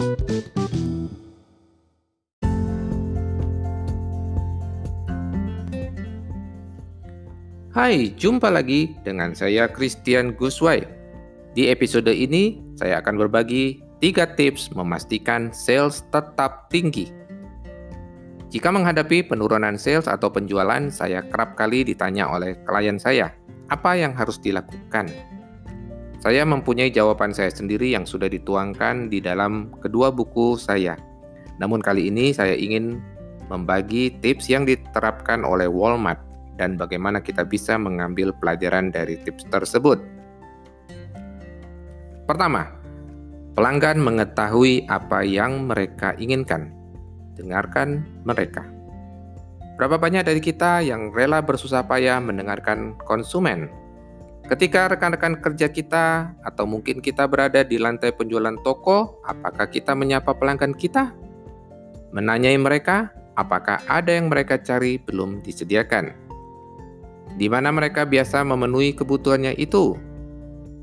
Hai, jumpa lagi dengan saya Christian Guswai. Di episode ini, saya akan berbagi tiga tips memastikan sales tetap tinggi. Jika menghadapi penurunan sales atau penjualan, saya kerap kali ditanya oleh klien saya, apa yang harus dilakukan? Saya mempunyai jawaban saya sendiri yang sudah dituangkan di dalam kedua buku saya. Namun kali ini saya ingin membagi tips yang diterapkan oleh Walmart dan bagaimana kita bisa mengambil pelajaran dari tips tersebut. Pertama, pelanggan mengetahui apa yang mereka inginkan. Dengarkan mereka. Berapa banyak dari kita yang rela bersusah payah mendengarkan konsumen? Ketika rekan-rekan kerja kita, atau mungkin kita berada di lantai penjualan toko, apakah kita menyapa pelanggan kita? Menanyai mereka apakah ada yang mereka cari belum disediakan di mana mereka biasa memenuhi kebutuhannya itu.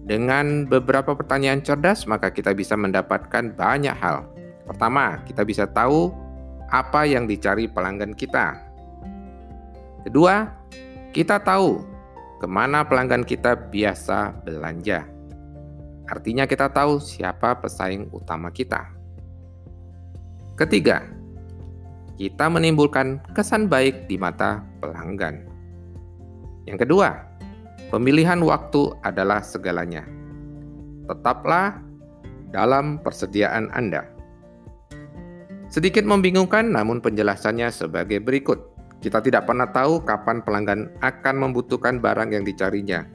Dengan beberapa pertanyaan cerdas, maka kita bisa mendapatkan banyak hal. Pertama, kita bisa tahu apa yang dicari pelanggan kita. Kedua, kita tahu ke mana pelanggan kita biasa belanja. Artinya, kita tahu siapa pesaing utama kita. Ketiga, kita menimbulkan kesan baik di mata pelanggan. Yang kedua, pemilihan waktu adalah segalanya. Tetaplah dalam persediaan Anda. Sedikit membingungkan, namun penjelasannya sebagai berikut. Kita tidak pernah tahu kapan pelanggan akan membutuhkan barang yang dicarinya.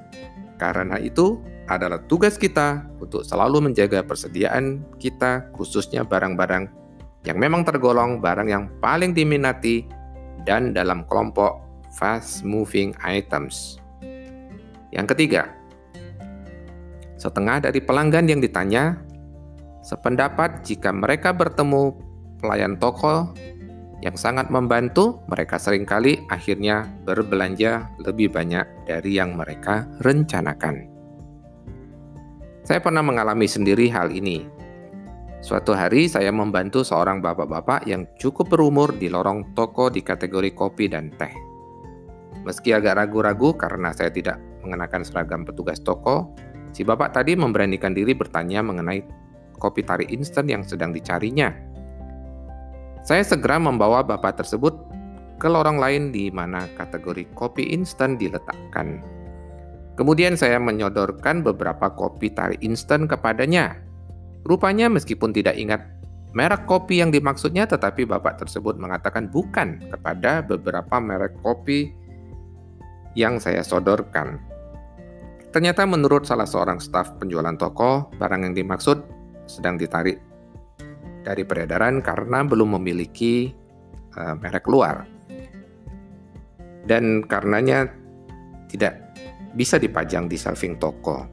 Karena itu, adalah tugas kita untuk selalu menjaga persediaan kita, khususnya barang-barang yang memang tergolong barang yang paling diminati dan dalam kelompok fast moving items. Yang ketiga, setengah dari pelanggan yang ditanya sependapat jika mereka bertemu pelayan toko yang sangat membantu, mereka sering kali akhirnya berbelanja lebih banyak dari yang mereka rencanakan. Saya pernah mengalami sendiri hal ini. Suatu hari saya membantu seorang bapak-bapak yang cukup berumur di lorong toko di kategori kopi dan teh. Meski agak ragu-ragu karena saya tidak mengenakan seragam petugas toko, si bapak tadi memberanikan diri bertanya mengenai kopi tarik instan yang sedang dicarinya. Saya segera membawa bapak tersebut ke lorong lain di mana kategori kopi instan diletakkan. Kemudian saya menyodorkan beberapa kopi tarik instan kepadanya. Rupanya meskipun tidak ingat merek kopi yang dimaksudnya, tetapi bapak tersebut mengatakan bukan kepada beberapa merek kopi yang saya sodorkan. Ternyata menurut salah seorang staf penjualan toko, barang yang dimaksud sedang ditarik dari peredaran karena belum memiliki uh, merek luar. Dan karenanya tidak bisa dipajang di shelving toko.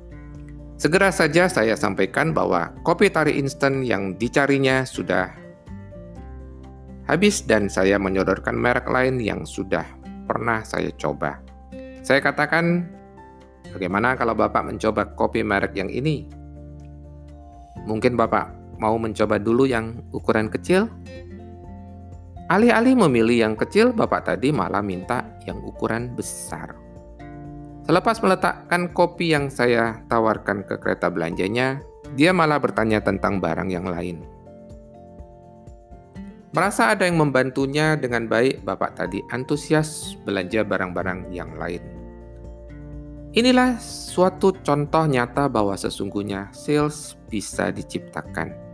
Segera saja saya sampaikan bahwa kopi tarik instan yang dicarinya sudah habis dan saya menyodorkan merek lain yang sudah pernah saya coba. Saya katakan, bagaimana kalau Bapak mencoba kopi merek yang ini? Mungkin Bapak mau mencoba dulu yang ukuran kecil? Alih-alih memilih yang kecil, Bapak tadi malah minta yang ukuran besar. Selepas meletakkan kopi yang saya tawarkan ke kereta belanjanya, dia malah bertanya tentang barang yang lain. Merasa ada yang membantunya dengan baik, Bapak tadi antusias belanja barang-barang yang lain. Inilah suatu contoh nyata bahwa sesungguhnya sales bisa diciptakan.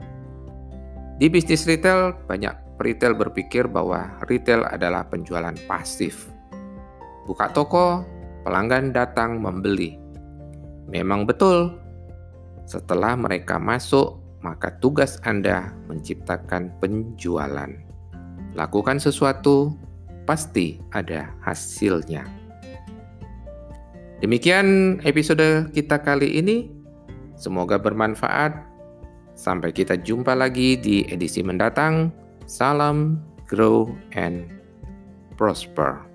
Di bisnis retail, banyak retail berpikir bahwa retail adalah penjualan pasif. Buka toko, pelanggan datang membeli. Memang betul, setelah mereka masuk, maka tugas Anda menciptakan penjualan. Lakukan sesuatu, pasti ada hasilnya. Demikian episode kita kali ini. Semoga bermanfaat. Sampai kita jumpa lagi di edisi mendatang. Salam, grow, and prosper.